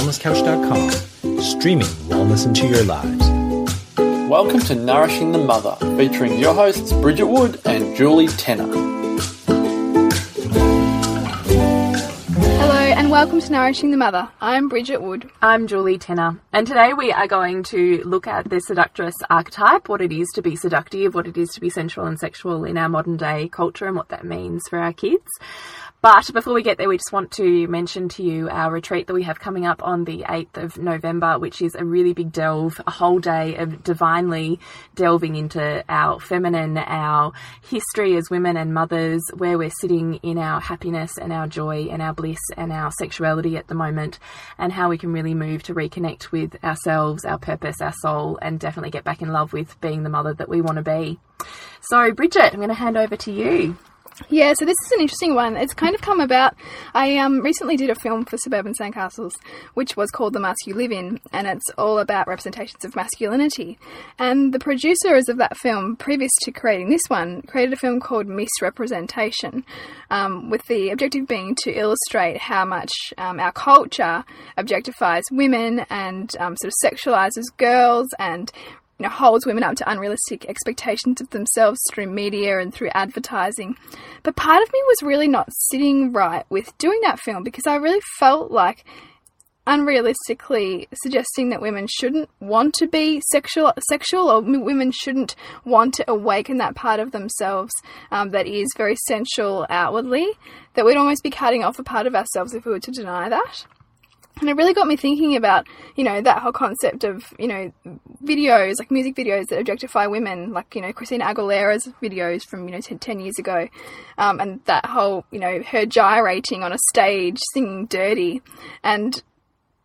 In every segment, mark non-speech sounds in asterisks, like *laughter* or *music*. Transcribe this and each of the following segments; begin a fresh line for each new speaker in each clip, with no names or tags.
thewellnesscouch.com, streaming wellness into your lives.
Welcome to Nourishing the Mother, featuring your hosts Bridget Wood and Julie Tenner.
Hello and welcome to Nourishing the Mother. I'm Bridget Wood.
I'm Julie Tenner, and today we are going to look at the seductress archetype, what it is to be seductive, what it is to be sensual and sexual in our modern day culture, and what that means for our kids. But before we get there, we just want to mention to you our retreat that we have coming up on the 8th of November, which is a really big delve, a whole day of divinely delving into our feminine, our history as women and mothers, where we're sitting in our happiness and our joy and our bliss and our sexuality at the moment, and how we can really move to reconnect with ourselves, our purpose, our soul, and definitely get back in love with being the mother that we want to be. So, Bridget, I'm going to hand over to you.
Yeah, so this is an interesting one. It's kind of come about. I um, recently did a film for Suburban Sandcastles, which was called The Mask You Live In, and it's all about representations of masculinity. And the producers of that film, previous to creating this one, created a film called Miss Representation, um, with the objective being to illustrate how much um, our culture objectifies women and um, sort of sexualizes girls and you know, holds women up to unrealistic expectations of themselves through media and through advertising. But part of me was really not sitting right with doing that film because I really felt like unrealistically suggesting that women shouldn't want to be sexual sexual or women shouldn't want to awaken that part of themselves um, that is very sensual outwardly that we'd almost be cutting off a part of ourselves if we were to deny that and it really got me thinking about, you know, that whole concept of, you know, videos, like music videos that objectify women, like, you know, Christina Aguilera's videos from, you know, 10, 10 years ago. Um, and that whole, you know, her gyrating on a stage singing dirty. And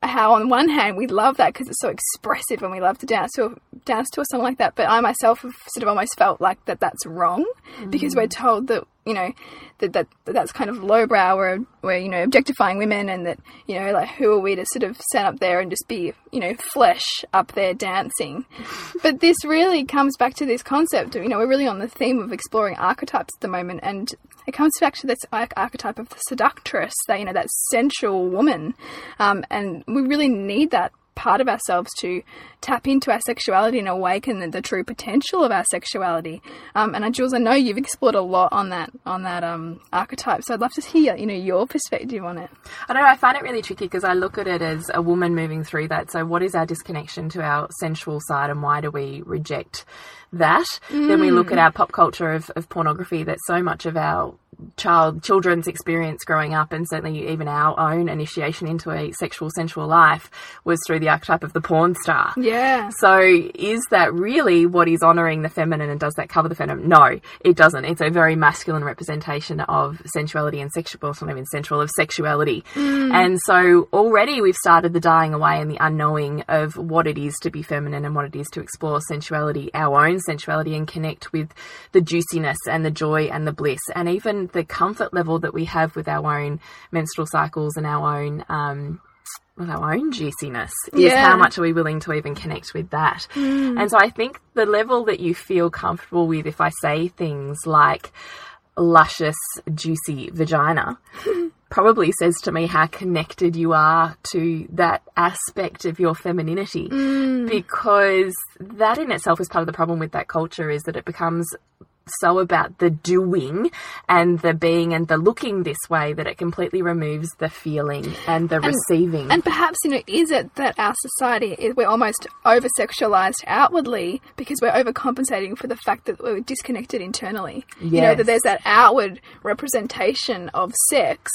how on one hand we love that because it's so expressive and we love to dance to a, dance to a song like that but I myself have sort of almost felt like that that's wrong mm. because we're told that you know that, that, that that's kind of lowbrow where we're you know objectifying women and that you know like who are we to sort of stand up there and just be you know flesh up there dancing? *laughs* But this really comes back to this concept of you know we're really on the theme of exploring archetypes at the moment and it comes back to this archetype of the seductress that you know that sensual woman. Um, and we really need that part of ourselves to tap into our sexuality and awaken the, the true potential of our sexuality. Um, and uh, Jules, I know you've explored a lot on that on that um, archetype, so I'd love to hear you know your perspective on it.
I know I find it really tricky because I look at it as a woman moving through that. So, what is our disconnection to our sensual side, and why do we reject that? Mm. Then we look at mm. our pop culture of, of pornography that so much of our child children's experience growing up and certainly even our own initiation into a sexual sensual life was through the archetype of the porn star.
Yeah.
So is that really what is honoring the feminine and does that cover the feminine? No it doesn't. It's a very masculine representation of sensuality and sexual well, not even sensual of sexuality. Mm. and so already we've started the dying away and the unknowing of what it is to be feminine and what it is to explore sensuality our own sensuality and connect with the juiciness and the joy and the bliss and even the comfort level that we have with our own menstrual cycles and our own um, with our own juiciness is yeah. how much are we willing to even connect with that. Mm. And so I think the level that you feel comfortable with, if I say things like luscious, juicy vagina, *laughs* probably says to me how connected you are to that aspect of your femininity. Mm. Because that in itself is part of the problem with that culture is that it becomes so about the doing and the being and the looking this way that it completely removes the feeling and the and, receiving.
And perhaps, you know, is it that our society, is, we're almost over sexualized outwardly because we're overcompensating for the fact that we're disconnected internally? Yes. You know, that there's that outward representation of sex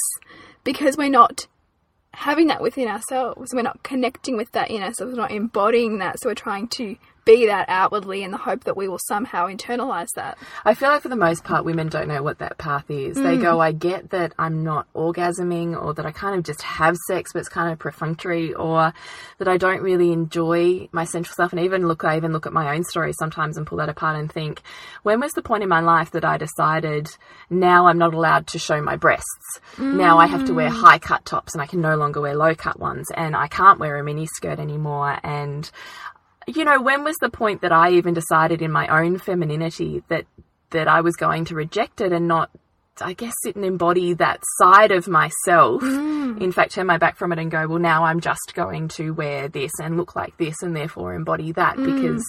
because we're not having that within ourselves. We're not connecting with that in ourselves. We're not embodying that. So we're trying to be that outwardly in the hope that we will somehow internalize that.
I feel like for the most part, women don't know what that path is. Mm. They go, I get that I'm not orgasming or that I kind of just have sex, but it's kind of perfunctory or that I don't really enjoy my sensual stuff. And even look, I even look at my own story sometimes and pull that apart and think, when was the point in my life that I decided now I'm not allowed to show my breasts? Mm. Now I have to wear mm. high cut tops and I can no longer wear low cut ones and I can't wear a mini skirt anymore. And you know, when was the point that I even decided in my own femininity that that I was going to reject it and not I guess, sit and embody that side of myself. Mm. In fact, turn my back from it and go, well, now I'm just going to wear this and look like this and therefore embody that mm. because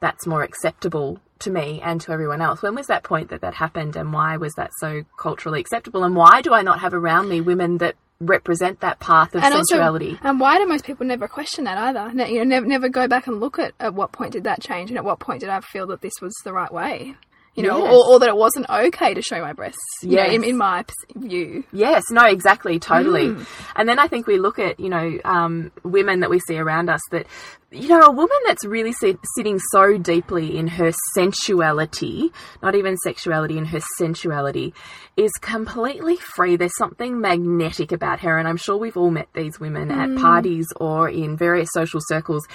that's more acceptable to me and to everyone else. When was that point that that happened and why was that so culturally acceptable? And why do I not have around me women that represent that path of
and
sensuality?
also, and why do most people never question that either? You know, never, never go back and look at at what point did that change, and at what point did I feel that this was the right way? You know,
Yes.
or, or that it wasn't okay to show my breasts. You know, in, in my view.
Yes, no, exactly, totally.
Mm.
And then I think we look at, you know, um, women that we see around us that, you know, a woman that's really sit, sitting so deeply in her sensuality, not even sexuality, in her sensuality, is completely free. There's something magnetic about her. And I'm sure we've all met these women
Mm.
at parties or in various social circles.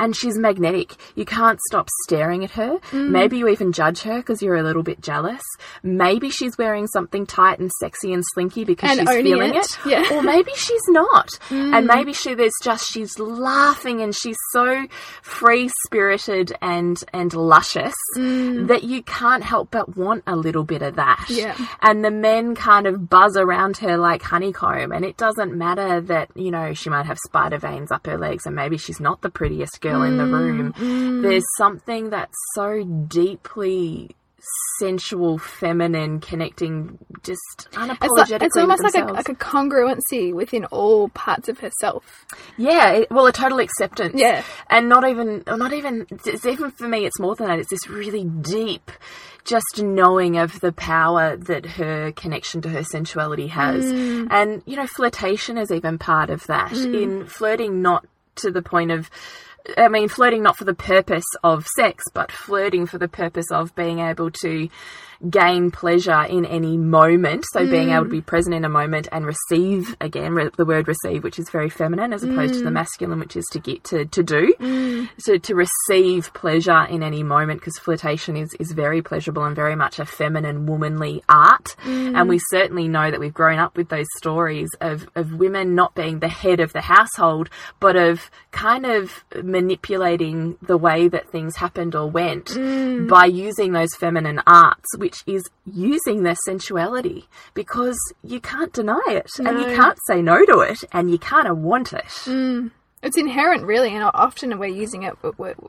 And she's magnetic. You can't stop staring at her.
Mm.
Maybe you even judge her because you're a little bit jealous. Maybe she's wearing something tight and sexy and slinky because
And
she's feeling
it.
it.
Yeah. Mm.
Or maybe she's not. And maybe she there's just she's laughing and she's so free spirited and and luscious that you can't help but want a little bit of that.
Mm. Yeah.
And the men kind of buzz around her like honeycomb and it doesn't matter that, you know, she might have spider veins up her legs and maybe she's not the prettiest girl in the room. There's something that's so deeply sensual, feminine, connecting just
It's,
unapologetically
like, it's almost like a, like a congruency within all parts of herself.
Yeah, it, well, a total acceptance.
Yeah.
and not even, not even. It's even for me, it's more than that. It's this really deep, just knowing of the power that her connection to her sensuality has,
Mm.
and you know, flirtation is even part of that. In flirting, not to the point of. I mean, flirting not for the purpose of sex, but flirting for the purpose of being able to gain pleasure in any moment. So being able to mm. be present in a moment and receive again re- the word receive, which is very feminine as opposed to the mm. masculine, which is to get to to do. Mm. So to receive pleasure in any moment, because flirtation is is very pleasurable and very much a feminine, womanly art. And we certainly know that we've grown up with those stories of of women not being the head of the household, but of kind of manipulating the way that things happened or went by using those feminine arts, which is using their sensuality because you can't deny it and you can't say no to it and you kind of want it. Mm.
It's inherent, really, and often we're using it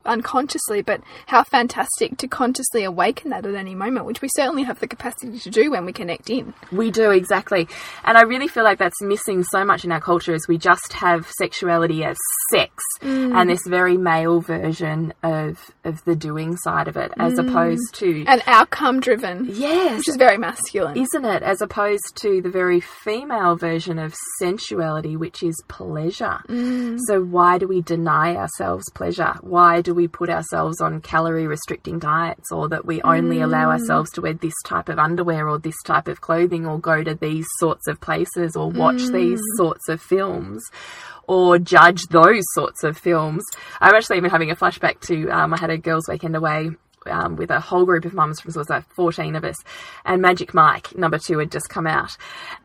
unconsciously. But how fantastic to consciously awaken that at any moment, which we certainly have the capacity to do when we connect in.
We do, exactly. And I really feel like that's missing so much in our culture is we just have sexuality as sex mm. and this very male version of of the doing side of it as mm. opposed to
an outcome driven,
Yes.
which is very masculine.
Isn't it? As opposed to the very female version of sensuality, which is pleasure. Mm. So, why do we deny ourselves pleasure? Why do we put ourselves on calorie restricting diets or that we only allow ourselves to wear this type of underwear or this type of clothing or go to these sorts of places or watch these sorts of films? Or judge those sorts of films. I'm actually even having a flashback to um, I had a girls' weekend away um, with a whole group of mums from so it was like 14 of us and Magic Mike number two had just come out.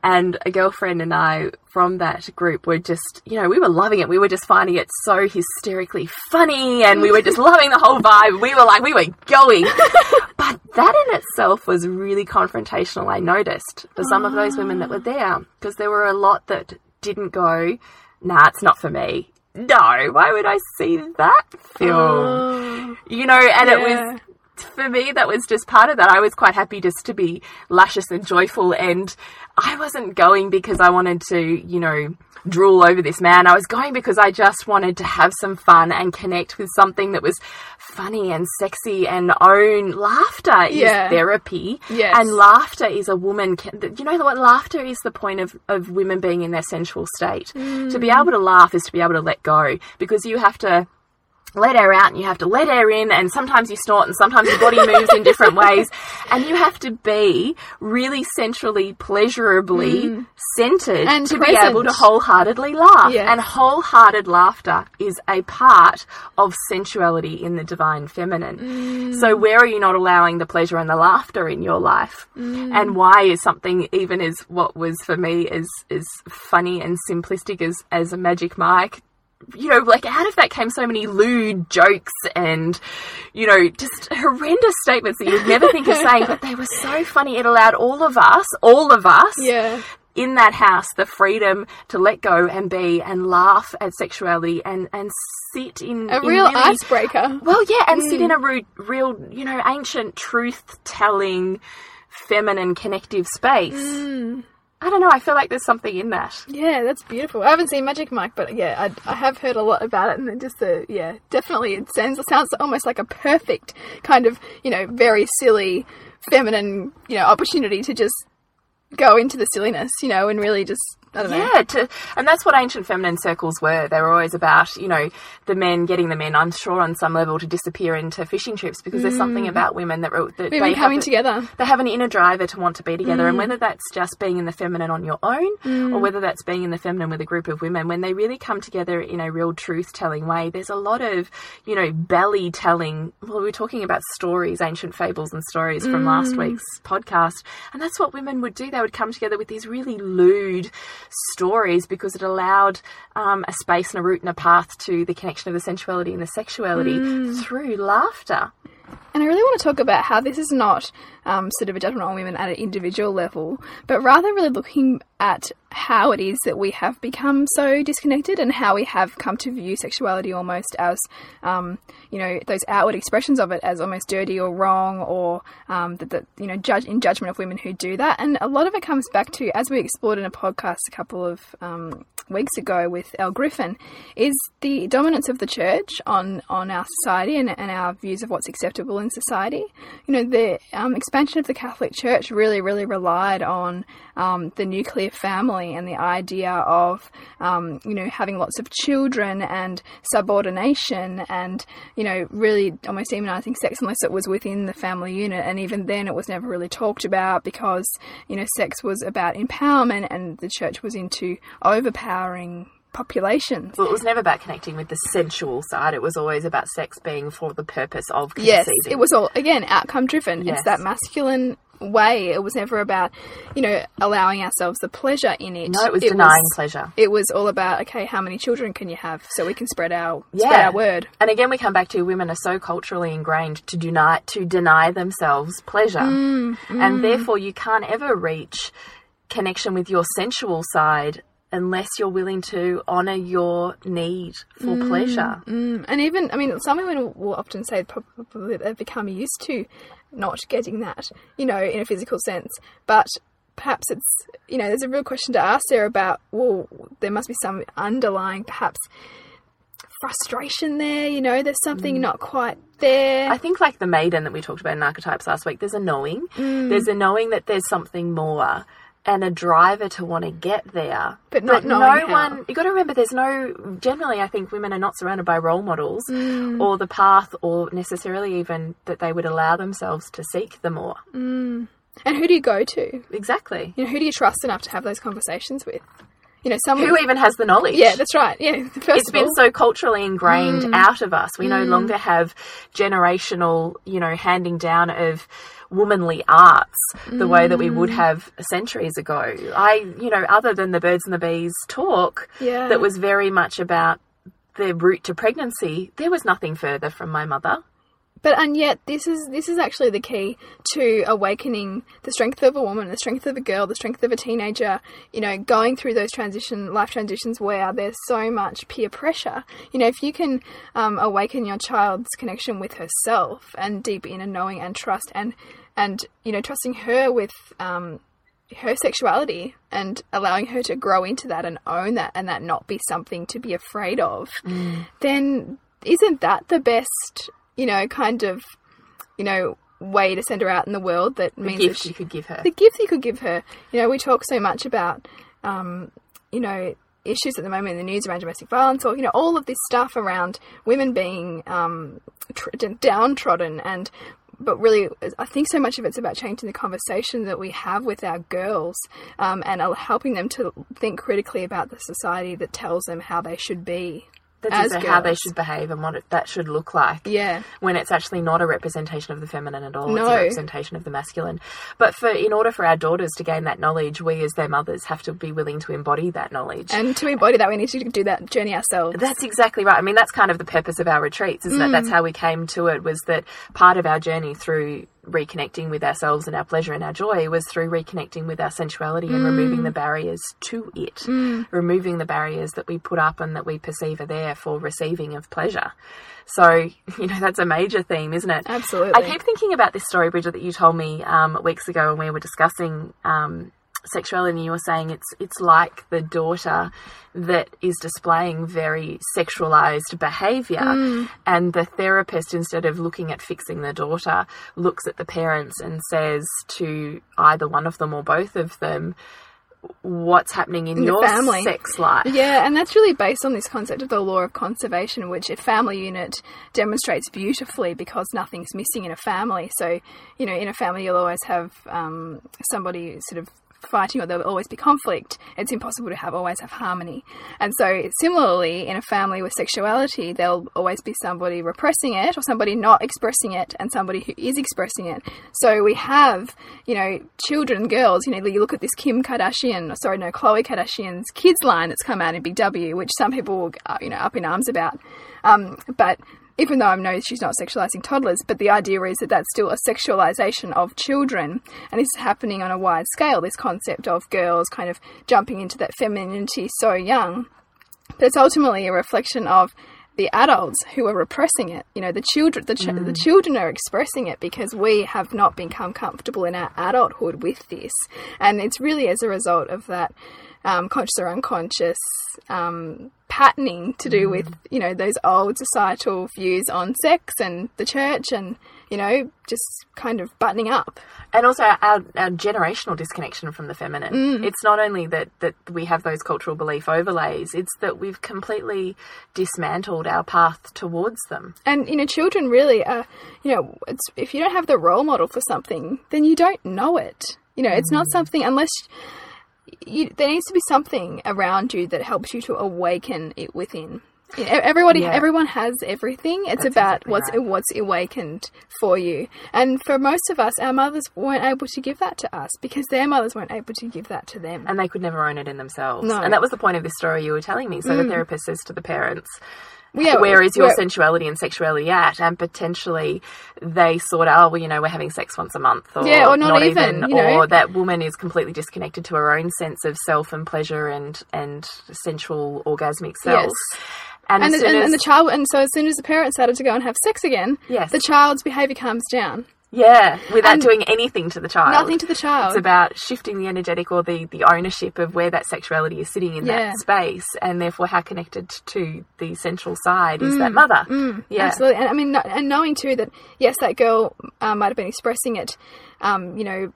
And a girlfriend and I from that group were just you know we were loving it. We were just finding it so hysterically funny and we were just *laughs* loving the whole vibe. We were like we were going. *laughs* But that in itself was really confrontational I noticed for some of those women that were there because there were a lot that didn't go nah it's not for me. No why would I see that film? You know, and it was for me that was just part of that. I was quite happy just to be luscious and joyful, and I wasn't going because I wanted to, you know, drool over this man. I was going because I just wanted to have some fun and connect with something that was funny and sexy and own laughter
Yeah.
is therapy.
Yes.
And laughter is a woman can, you know what laughter is the point of, of women being in their sensual state. To be mm. able to laugh is to be able to let go because you have to let air out and you have to let air in and sometimes you snort and sometimes your body moves in different *laughs* ways. And you have to be really centrally pleasurably mm. centered
And
to
present.
be able to wholeheartedly laugh.
Yeah.
and wholehearted laughter is a part of sensuality in the divine feminine. Mm. So where are you not allowing the pleasure and the laughter in your life? Mm. And why is something even as what was for me as as funny and simplistic as as a magic mike you know, like out of that came so many lewd jokes and, you know, just horrendous statements that you'd never think of saying, but they were so funny. It allowed all of us, all of us,
Yeah.
in that house the freedom to let go and be and laugh at sexuality and and sit in
A
in
real
really-
icebreaker.
well yeah and
Mm.
sit in a real, real you know ancient truth telling feminine connective space
Mm.
I don't know i feel like there's something in that
Yeah, that's beautiful. I haven't seen Magic Mike, but yeah, I, I have heard a lot about it, and just the yeah, definitely it sounds it sounds almost like a perfect kind of you know very silly feminine you know opportunity to just go into the silliness, you know, and really just.
Yeah, to, and that's what ancient feminine circles were. They were always about, you know, the men getting the men, I'm sure, on some level, to disappear into fishing trips because there's something about women that, that
Women
they
Mm. coming
have,
together.
They have an inner driver to want to be together,
Mm.
and whether that's just being in the feminine on your own, or whether that's being in the feminine with a group of women, when they really come together in a real truth-telling way, there's a lot of, you know, belly telling. Well, we were talking about stories, ancient fables and stories from last
Mm.
week's podcast, and that's what women would do. They would come together with these really lewd stories because it allowed um, a space and a route and a path to the connection of the sensuality and the sexuality
Mm.
through laughter.
And I really want to talk about how this is not um, sort of a judgment on women at an individual level, but rather really looking at how it is that we have become so disconnected and how we have come to view sexuality almost as, um, you know, those outward expressions of it as almost dirty or wrong or um, that, that, you know, judge in judgment of women who do that. And a lot of it comes back to, as we explored in a podcast a couple of um, weeks ago with Elle Griffin, is the dominance of the church on, on our society and, and our views of what's acceptable in society. You know, the um, expansion of the Catholic Church really, really relied on um, the nuclear family and the idea of, um, you know, having lots of children and subordination and, you know, really almost demonizing sex unless it was within the family unit. And even then, it was never really talked about because, you know, sex was about empowerment and the church was into overpowering populations.
Well, it was never about connecting with the sensual side. It was always about sex being for the purpose of
Yes, it was all again outcome driven.
Yes.
It's that masculine way. It was never about, you know, allowing ourselves the pleasure in it.
No, it was denying pleasure.
It was all about okay, how many children can you have so we can spread our spread
Yeah.
our word.
And again, we come back to women are so culturally ingrained to deny to deny themselves pleasure,
Mm,
and therefore you can't ever reach connection with your sensual side unless you're willing to honor your need for mm, pleasure.
Mm, and even, I mean, some women will often say probably they've become used to not getting that, you know, in a physical sense. But perhaps it's, you know, there's a real question to ask there about, well, there must be some underlying, perhaps, frustration there, you know, there's something mm. not quite there.
I think, like the maiden that we talked about in archetypes last week, there's a knowing. Mm. There's a knowing that there's something more and a driver to want to get there.
But not
no
how.
one, you got to remember, there's no, generally, I think women are not surrounded by role models mm. or the path or necessarily even that they would allow themselves to seek the more. Mm.
and who do you go to?
Exactly.
You know, who do you trust enough to have those conversations with? You know, someone.
Who even has the knowledge?
yeah, that's right. Yeah, *laughs*
it's been so culturally ingrained mm. out of us. We no mm. longer have generational, you know, handing down of womanly arts the way that we would mm. have centuries ago. I, you know, other than the birds and the bees talk,
Yeah.
that was very much about the route to pregnancy. There was nothing further from my mother.
But and yet this is this is actually the key to awakening the strength of a woman, the strength of a girl, the strength of a teenager, you know, going through those transition life transitions where there's so much peer pressure. You know, if you can um, awaken your child's connection with herself and deep inner knowing and trust and and you know, trusting her with um, her sexuality and allowing her to grow into that and own that and that not be something to be afraid of, then isn't that the best, you know, kind of, you know, way to send her out in the world that means that she,
you could give her.
the gift you could give her. You know, we talk so much about, um, you know, issues at the moment in the news around domestic violence, or you know, all of this stuff around women being um, tr- downtrodden, and but really, I think so much of it's about changing the conversation that we have with our girls, um, and helping them to think critically about the society that tells them how they should be.
That
as
is how they should behave and what it, that should look like.
Yeah.
When it's actually not a representation of the feminine at all, it's a representation of the masculine. But for in order for our daughters to gain that knowledge, we as their mothers have to be willing to embody that knowledge.
And to embody that, we need to do that journey ourselves.
That's exactly right. I mean, that's kind of the purpose of our retreats, isn't it? That's
Mm.
how we came to it. Was that part of our journey through reconnecting with ourselves and our pleasure and our joy was through reconnecting with our sensuality and removing
Mm.
the barriers to it, removing the barriers that we put up and that we perceive are there for receiving of pleasure. So, *laughs* you know, that's a major theme, isn't it?
Absolutely.
I keep thinking about this story, Bridget, that you told me um, weeks ago when we were discussing um, sexuality. And you were saying it's it's like the daughter that is displaying very sexualized behavior, and the therapist, instead of looking at fixing the daughter, looks at the parents and says to either one of them or both of them. What's happening in,
the
your
family.
sex life?
Yeah, and that's really based on this concept of the law of conservation, which a family unit demonstrates beautifully because nothing's missing in a family. So, you know, in a family, you'll always have um, somebody sort of fighting or there'll always be conflict. It's impossible to have always have harmony. And so similarly in a family with sexuality there'll always be somebody repressing it or somebody not expressing it and somebody who is expressing it. So we have you know children girls you know you look at this kim kardashian sorry no khloe kardashian's kids line that's come out in big w which some people are you know up in arms about. Um, but even though I know she's not sexualizing toddlers, but the idea is that that's still a sexualization of children, and this is happening on a wide scale. This concept of girls kind of jumping into that femininity so young, but it's ultimately a reflection of the adults who are repressing it. You know, the children, the, ch- the children are expressing it because we have not become comfortable in our adulthood with this, and it's really as a result of that um, conscious or unconscious um, patterning to do with you know those old societal views on sex and the church and you know just kind of buttoning up.
and also our, our generational disconnection from the feminine.
Mm.
It's not only that that we have those cultural belief overlays; it's that we've completely dismantled our path towards them.
And you know, children really are. You know, it's, if you don't have the role model for something, then you don't know it. You know, it's not something unless you, there needs to be something around you that helps you to awaken it within. Everybody,
Yeah.
everyone has everything. It's
That's
about
exactly
what's
right.
what's awakened for you. And for most of us, our mothers weren't able to give that to us because their mothers weren't able to give that to them.
and they could never own it in themselves.
No. Mm.
And that was the point of this story you were telling me. So the therapist says to the parents,
Yeah,
where is your sensuality and sexuality at? And potentially they sort of, oh, well, you know, we're having sex once a month. Or
Yeah, or not even, you know.
Or that woman is completely disconnected to her own sense of self and pleasure and, and sensual orgasmic self.
Yes.
And,
and,
as
and,
as,
and the child, and so as soon as the parents started to go and have sex again,
Yes.
the child's behaviour calms down.
yeah, without
and
doing anything to the child.
Nothing to the child.
It's about shifting the energetic or the, the ownership of where that sexuality is sitting in
Yeah.
that space, and therefore how connected to the central side is that mother. yeah,
Absolutely, and I mean, and knowing too that yes, that girl uh, might have been expressing it, um, you know,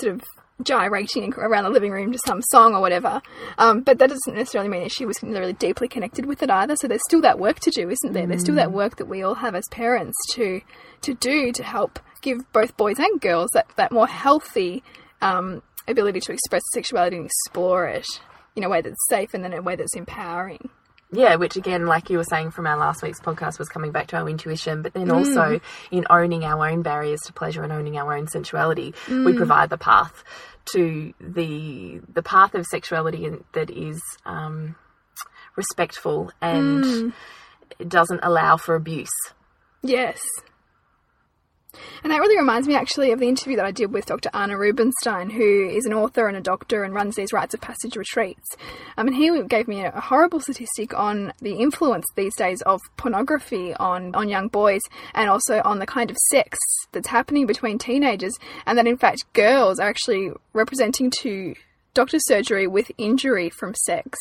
sort of gyrating around the living room to some song or whatever. Um, but that doesn't necessarily mean that she was really deeply connected with it either. So there's still that work to do, isn't there? There's still that work that we all have as parents to to do to help give both boys and girls that that more healthy um, ability to express sexuality and explore it in a way that's safe and then in a way that's empowering.
Yeah, which again, like you were saying from our last week's podcast, was coming back to our intuition, but then
Mm.
also in owning our own barriers to pleasure and owning our own sensuality,
Mm.
we provide the path to the the path of sexuality that is um, respectful and
Mm.
it doesn't allow for abuse.
Yes. And that really reminds me actually of the interview that I did with Dr. Arne Rubinstein, who is an author and a doctor and runs these rites of passage retreats. Um, and he gave me a, a horrible statistic on the influence these days of pornography on, on young boys and also on the kind of sex that's happening between teenagers, and that in fact girls are actually representing to doctor's surgery with injury from sex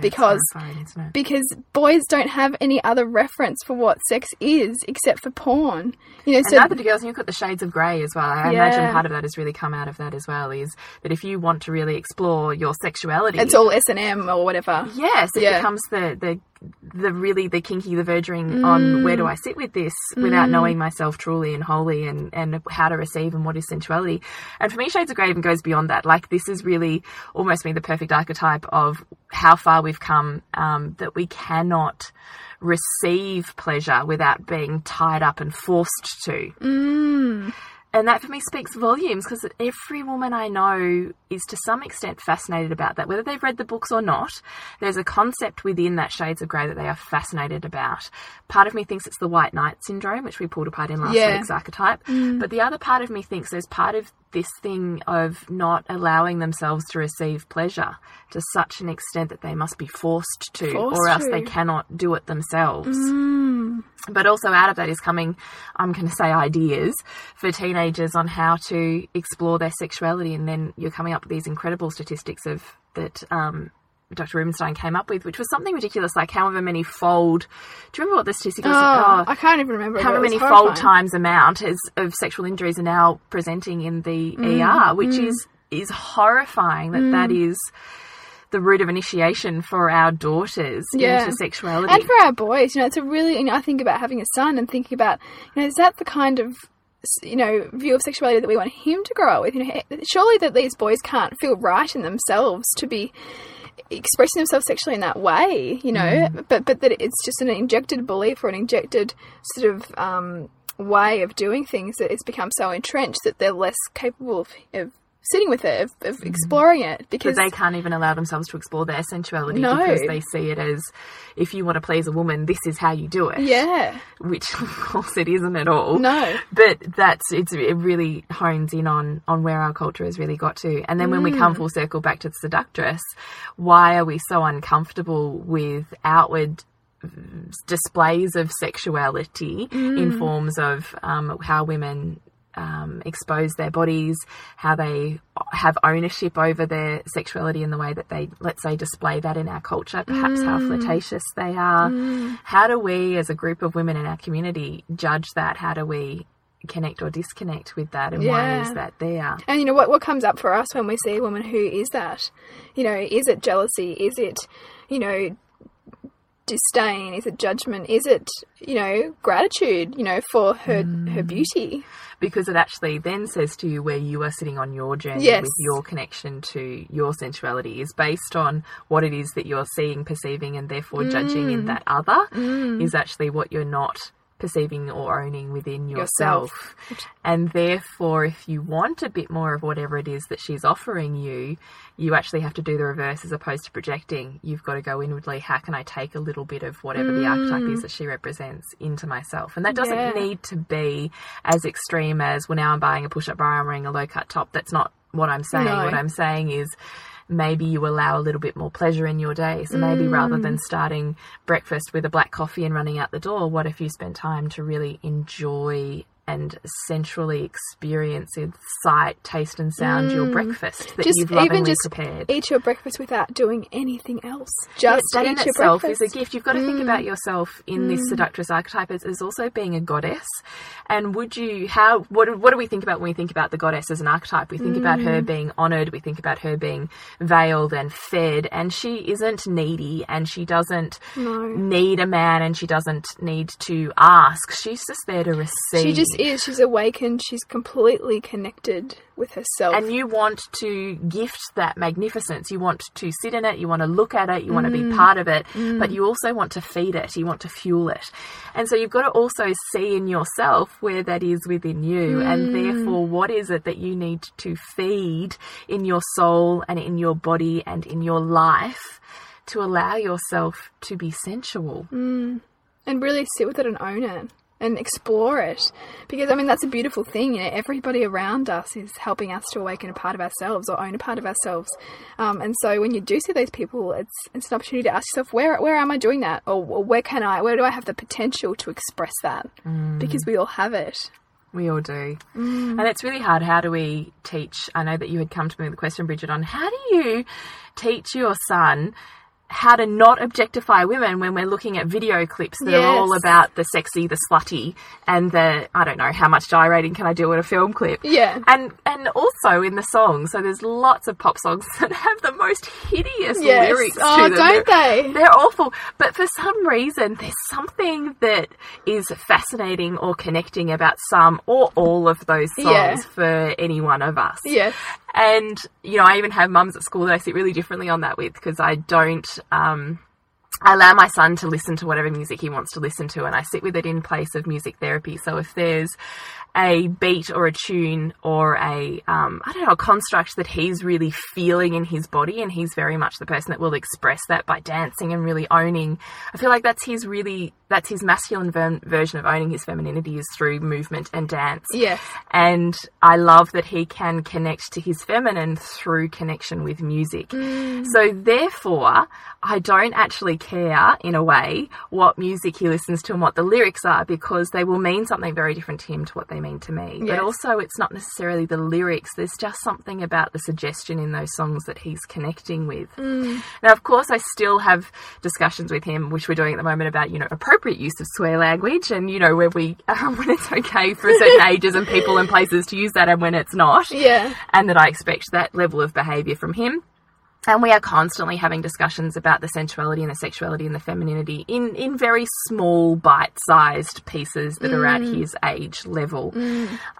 because
isn't it?
because boys don't have any other reference for what sex is except for porn. You know,
And
so
neither do girls, and you've got the shades of grey as well. I
Yeah.
imagine part of that has really come out of that as well. Is that if you want to really explore your sexuality,
it's all S and M or whatever.
Yes, it
Yeah.
becomes the, the the really the kinky, the verging on where do I sit with this without knowing myself truly and wholly and, and how to receive and what is sensuality. And for me, Shades of Grey even goes beyond that. Like this is really almost me the perfect archetype of how far we've come, um, that we cannot receive pleasure without being tied up and forced to. And that for me speaks volumes because every woman I know is to some extent fascinated about that. Whether they've read the books or not, there's a concept within that Shades of Grey that they are fascinated about. Part of me thinks it's the white knight syndrome, which we pulled apart in last
Yeah.
week's archetype. Mm. But the other part of me thinks there's part of this thing of not allowing themselves to receive pleasure to such an extent that they must be forced to,
Forced
or else
to.
they cannot do it themselves mm. But also out of that is coming i'm going to say ideas for teenagers on how to explore their sexuality. And then you're coming up with these incredible statistics of that um, dr rubinstein came up with which was something ridiculous like however many fold do you remember what the statistic was
Oh,
Oh,
I can't even remember.
however many
was
fold times amount is, of sexual injuries are now presenting in the ER, which is is horrifying that that is the route of initiation for our daughters
Yeah.
into sexuality.
And for our boys, you know, it's a really. You know, I think about having a son and thinking about, you know, is that the kind of you know view of sexuality that we want him to grow up with? You know, surely that these boys can't feel right in themselves to be expressing themselves sexually in that way, you know, but but that it's just an injected belief or an injected sort of um, way of doing things that it's become so entrenched that they're less capable of, of sitting with it, of, of exploring it, because
they can't even allow themselves to explore their sensuality
No.
because they see it as if you want to please a woman, this is how you do it.
yeah,
Which *laughs* of course it isn't at all.
no,
But that's it's it really hones in on on where our culture has really got to. And then when we
Mm.
come full circle back to the seductress, why are we so uncomfortable with outward mm, displays of sexuality
Mm.
in forms of um, how women um, expose their bodies, how they have ownership over their sexuality in the way that they, let's say, display that in our culture, perhaps how
Mm.
flirtatious they are. How do we, as a group of women in our community, judge that? How do we connect or disconnect with that? And why is that there?
And you know what? What comes up for us when we see a woman who is that? You know, is it jealousy? Is it, you know, disdain? Is it judgment? Is it, you know, gratitude? You know, for her her beauty?
Because it actually then says to you where you are sitting on your journey
Yes.
with your connection to your sensuality is based on what it is that you're seeing, perceiving, and therefore judging
Mm.
in that other is actually what you're not perceiving or owning within yourself.
Yourself.
And therefore, if you want a bit more of whatever it is that she's offering you, you actually have to do the reverse as opposed to projecting. You've got to go inwardly, how can I take a little bit of whatever the archetype is that she represents into myself? And that doesn't
Mm. Yeah.
need to be as extreme as, well, now I'm buying a push up bra, I'm wearing a low cut top. That's not what I'm saying.
No.
What I'm saying is, maybe you allow a little bit more pleasure in your day. So maybe rather
Mm.
than starting breakfast with a black coffee and running out the door, what if you spent time to really enjoy and sensually experience with sight, taste, and sound your mm. breakfast that
Mm. Just
you've lovingly
even just
prepared?
eat your breakfast without doing anything else.
Yeah,
Just
that
eat
in itself
breakfast.
is a gift. You've got to think about mm. yourself in this mm. seductress archetype as, as also being a goddess. And would you how what what do we think about when we think about the goddess as an archetype? We think about her being honored. We think about her being veiled and fed, and she isn't needy, and she doesn't need a man, and she doesn't need to ask. She's just there to receive.
Just is. She's awakened. She's completely connected with herself.
and you want to gift that magnificence. You want to sit in it, you want to look at it, you want to
Mm.
be part of it, but you also want to feed it, you want to fuel it. And so you've got to also see in yourself where that is within you, and
Mm.
therefore, what is it that you need to feed in your soul and in your body and in your life to allow yourself to be sensual.
and really sit with it and own it and explore it because i mean that's a beautiful thing you know everybody around us is helping us to awaken a part of ourselves or own a part of ourselves um, and so when you do see those people it's it's an opportunity to ask yourself where where am i doing that or, or where can i where do i have the potential to express that because we all have it
We all do.
Mm.
And it's really hard. How do we teach? I know that you had come to me with a question, Bridget, on how do you teach your son how to not objectify women when we're looking at video clips that are all about the sexy, the slutty, and the I don't know how much gyrating can I do in a film clip.
Yeah.
And and also in the songs, so there's lots of pop songs *laughs* that have the most hideous
Yes.
lyrics
Oh,
to them.
don't
They're-
they?
They're awful. But for some reason, there's something that is fascinating or connecting about some or all of those songs
Yeah.
for any one of us.
Yes.
And, you know, I even have mums at school that I sit really differently on that with because I don't, um, I allow my son to listen to whatever music he wants to listen to and I sit with it in place of music therapy. So if there's a beat or a tune or a, um, I don't know, a construct that he's really feeling in his body and he's very much the person that will express that by dancing and really owning. I feel like that's his really, that's his masculine ver- version of owning his femininity is through movement and dance.
Yes.
And I love that he can connect to his feminine through connection with music. So therefore, I don't actually care in a way what music he listens to and what the lyrics are because they will mean something very different to him to what they mean to me.
Yes.
But also it's not necessarily the lyrics. There's just something about the suggestion in those songs that he's connecting with. Now, of course, I still have discussions with him, which we're doing at the moment about, you know, appropriate use of swear language and, you know, where we, *laughs* um, when it's okay for certain *laughs* ages and people and places to use that and when it's not.
Yeah.
And that I expect that level of behaviour from him. And we are constantly having discussions about the sensuality and the sexuality and the femininity in, in very small, bite sized pieces that are at his age level.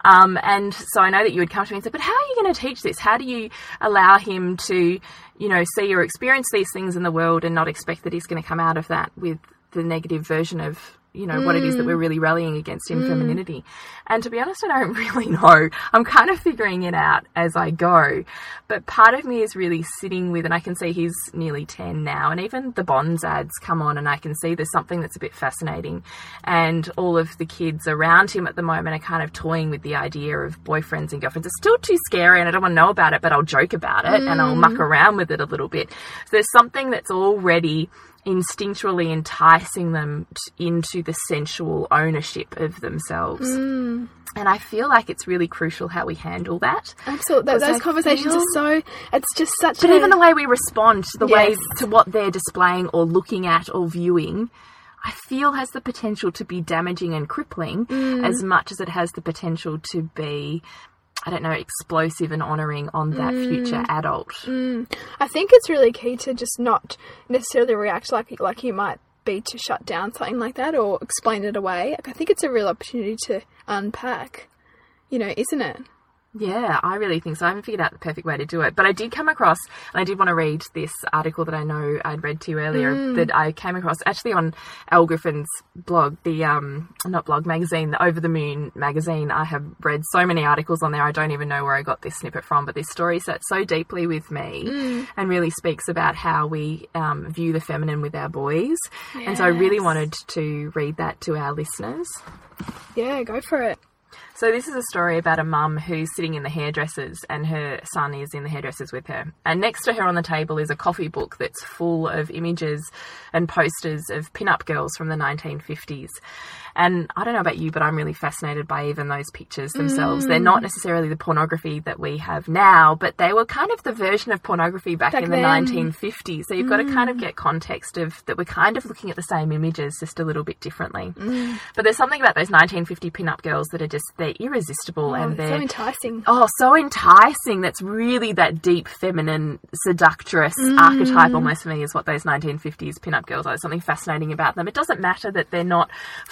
Um, and so I know that you would come to me and say, but how are you going to teach this? How do you allow him to, you know, see or experience these things in the world and not expect that he's going to come out of that with the negative version of, you know, what it is that we're mm. really rallying against in mm. femininity? And to be honest, I don't *laughs* really know. I'm kind of figuring it out as I go. But part of me is really sitting with, and I can see he's nearly 10 now, and even the Bonds ads come on, and I can see there's something that's a bit fascinating. And all of the kids around him at the moment are kind of toying with the idea of boyfriends and girlfriends. It's still too scary, and I don't want to know about it, but I'll joke about it and I'll muck mm. around with it a little bit. So there's something that's already instinctually enticing them t- into the sensual ownership of themselves. Mm. And I feel like it's really crucial how we handle that.
Absolutely. Those,
I
conversations
feel-
are so. It's just such.
But
a,
even the way we respond to the way to what they're displaying or looking at or viewing, I feel has the potential to be damaging and crippling mm. as much as it has the potential to be I don't know, explosive and honouring on that future mm. adult. Mm.
I think it's really key to just not necessarily react like like you might be to shut down something like that or explain it away. I think it's a real opportunity to unpack. You know, isn't it?
Yeah, I really think so. I haven't figured out the perfect way to do it. But I did come across, and I did want to read this article that I know I'd read to you earlier that I came across actually on Elle Griffin's blog, the, um, not blog, magazine, the Over the Moon magazine. I have read so many articles on there, I don't even know where I got this snippet from, but this story sat so deeply with me and really speaks about how we um, view the feminine with our boys. And so I really wanted to read that to our listeners.
Yeah, go for it.
So this is a story about a mum who's sitting in the hairdressers and her son is in the hairdressers with her. And next to her on the table is a coffee book that's full of images and posters of pin-up girls from the 1950s. And I don't know about you, but I'm really fascinated by even those pictures themselves. They're not mm. necessarily the pornography that we have now, but they were kind of the version of pornography back,
Back
in the
then.
1950s. So you've got to kind of mm. get context of that we're kind of looking at the same images just a little bit differently. Mm. But there's something about those 1950 pin-up girls that are just they're irresistible
Oh,
and they're
so enticing.
oh so enticing. That's really that deep feminine seductress archetype almost for me is what those 1950s pin-up girls are. There's something fascinating about them. It doesn't matter that they're not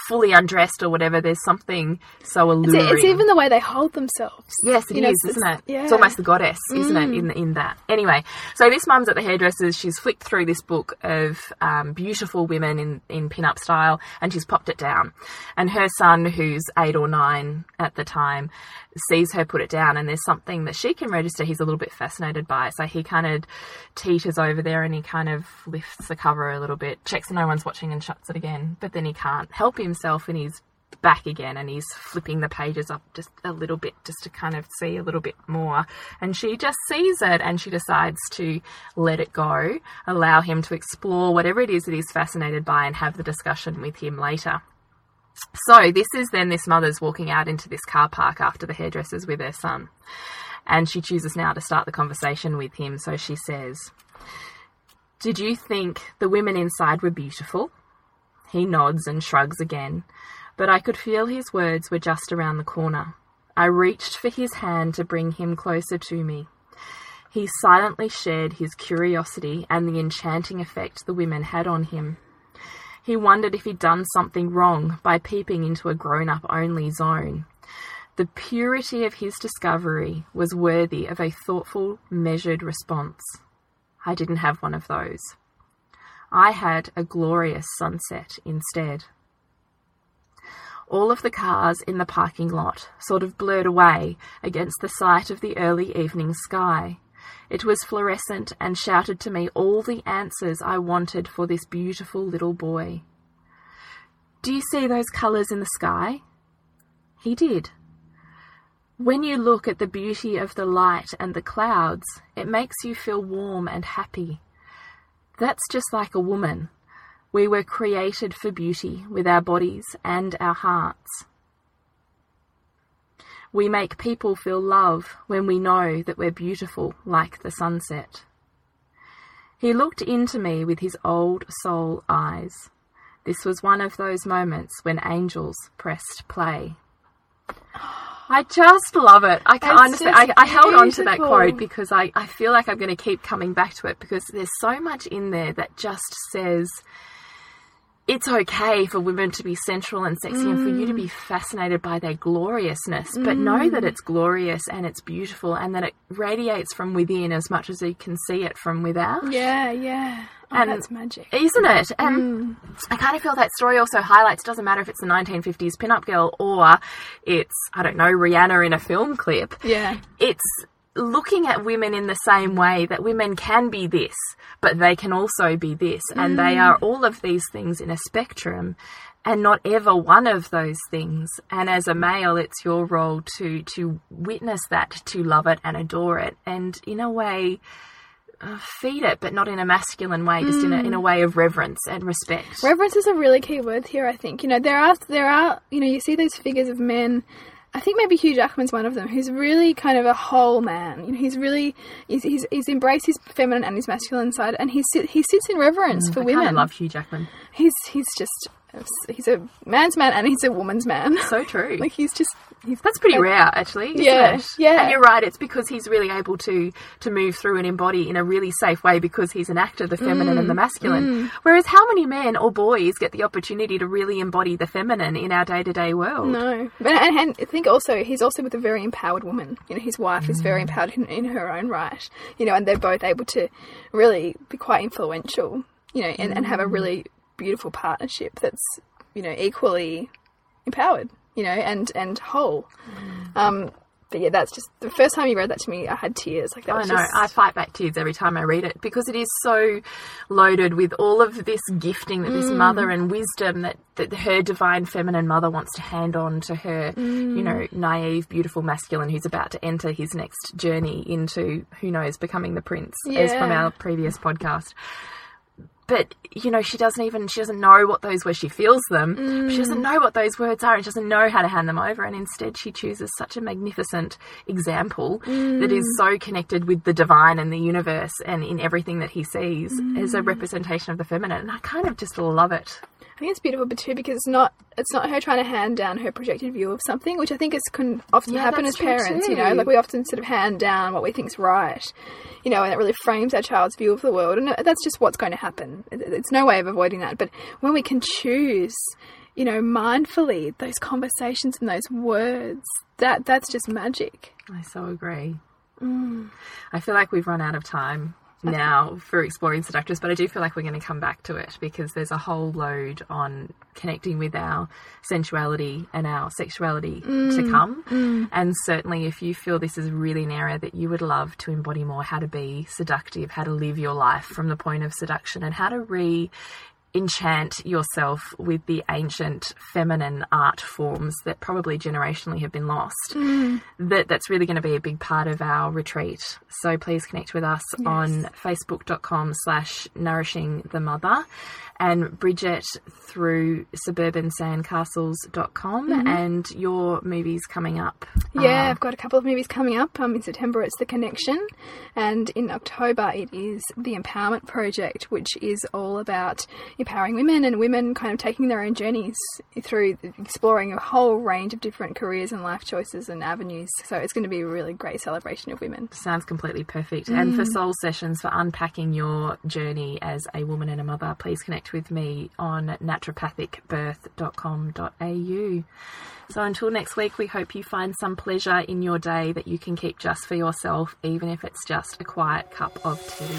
fully undressed or whatever. There's something so alluring.
it's even the way they hold themselves.
Yes, it is,
You know, it's-
isn't it?
it's- yeah. Mm.
It's almost the goddess, isn't it? In in that. Anyway, so this mum's at the hairdressers. She's flicked through this book of um, beautiful women in in pin-up style, and she's popped it down. And her son, who's eight or nine at the time, sees her put it down, and there's something that she can register. He's a little bit fascinated by, so he kind of teeters over there, and he kind of lifts the cover a little bit, checks no one's watching, and shuts it again. But then he can't help himself, and he's back again and he's flipping the pages up just a little bit just to kind of see a little bit more and she just sees it and she decides to let it go allow him to explore whatever it is that he's fascinated by and have the discussion with him later so this is then this mother's walking out into this car park after the hairdressers with her son and she chooses now to start the conversation with him so she says Did you think the women inside were beautiful? He nods and shrugs again, but I could feel his words were just around the corner. I reached for his hand to bring him closer to me. He silently shared his curiosity and the enchanting effect the women had on him. He wondered if he'd done something wrong by peeping into a grown up only zone. The purity of his discovery was worthy of a thoughtful, measured response. I didn't have one of those. I had a glorious sunset instead. All of the cars in the parking lot sort of blurred away against the sight of the early evening sky. It was fluorescent and shouted to me all the answers I wanted for this beautiful little boy. Do you see those colours in the sky? He did. When you look at the beauty of the light and the clouds, it makes you feel warm and happy. That's just like a woman. We were created for beauty with our bodies and our hearts. We make people feel love when we know that we're beautiful like the sunset. He looked into me with his old soul eyes. This was one of those moments when angels pressed play. I just love it. I can't understand. I, I held on to that quote because I, I feel like I'm going to keep coming back to it because there's so much in there that just says it's okay for women to be sensual and sexy and for you to mm. be fascinated by their gloriousness, but know mm. that it's glorious and it's beautiful and that it radiates from within as much as you can see it from without.
Yeah, yeah. Oh,
And-
that's magic.
Isn't it? And mm. I kind of feel that story also highlights, doesn't matter if it's the 1950s pinup girl or it's, I don't know, Rihanna in a film clip.
Yeah.
It's looking at women in the same way that women can be this, but they can also be this. And they are all of these things in a spectrum and not ever one of those things. And as a male, it's your role to, to witness that, to love it and adore it. And in a way, uh, feed it, but not in a masculine way, just in, a, in a way of reverence and respect.
Reverence is a really key word here. I think you know there are there are you know you see these figures of men. I think maybe Hugh Jackman's one of them, who's really kind of a whole man. You know, he's really he's he's, he's embraced his feminine and his masculine side, and he sit, he sits in reverence mm, for
I
women.
I love Hugh Jackman.
He's he's just he's a man's man and he's a woman's man.
So true. *laughs*
like he's just he's
That's pretty rare, actually.
Yeah,
it?
yeah.
And you're right. It's because he's really able to to move through and embody in a really safe way because he's an actor, the feminine
Mm,
and the masculine. Whereas, how many men or boys get the opportunity to really embody the feminine in our day to day world?
No, but and, and I think also he's also with a very empowered woman. You know, his wife is
Mm.
very empowered in, in her own right. You know, and they're both able to really be quite influential. You know, and, and have
Mm.
a really beautiful partnership that's you know equally empowered. You know, and and whole.
Mm.
Um, but yeah, that's just the first time you read that to me. I had tears. Like that
I know.
just
I fight back tears every time I read it because it is so loaded with all of this gifting that this mother and wisdom that, that her divine feminine mother wants to hand on to her, you know, naive, beautiful masculine who's about to enter his next journey into, who knows, becoming the prince, as from our previous podcast. But you know, she doesn't even she doesn't know what those words. She feels them. She doesn't mm. know what those words are, and she doesn't know how to hand them over. And instead, she chooses such a magnificent example that is mm. so connected with the divine and the universe, and in everything that he sees as a mm. representation of the feminine. And I kind of just love it.
I think it's beautiful, but too because it's not it's not her trying to hand down her projected view of something, which I think is can often
Yeah,
happen as parents. You know, like we often sort of hand down what we think's right, you know, and it really frames our child's view of the world, and that's just what's going to happen. It- It's no way of avoiding that. But when we can choose, you know, mindfully those conversations and those words, that that's just magic.
I so agree. Mm. I feel like we've run out of time now for exploring seductress, but I do feel like we're going to come back to it because there's a whole load on connecting with our sensuality and our sexuality to mm, come. Mm. And certainly, if you feel this is really an area that you would love to embody more, how to be seductive, how to live your life from the point of seduction, and how to re enchant yourself with the ancient feminine art forms that probably generationally have been lost. That that's really going to be a big part of our retreat. So please connect with us on facebook.com slash nourishing the mother and Bridget through suburbansandcastles.com and your movies coming up.
Yeah,
Uh,
I've got a couple of movies coming up. Um, in September, it's The Connection, and in October, it is The Empowerment Project, which is all about empowering women and women kind of taking their own journeys through exploring a whole range of different careers and life choices and avenues. So it's going to be a really great celebration of women.
Sounds completely perfect. And for mm. soul sessions, for unpacking your journey as a woman and a mother, please connect with me on naturopathicbirth.com.au. So until next week, we hope you find some pleasure in your day that you can keep just for yourself, even if it's just a quiet cup of tea.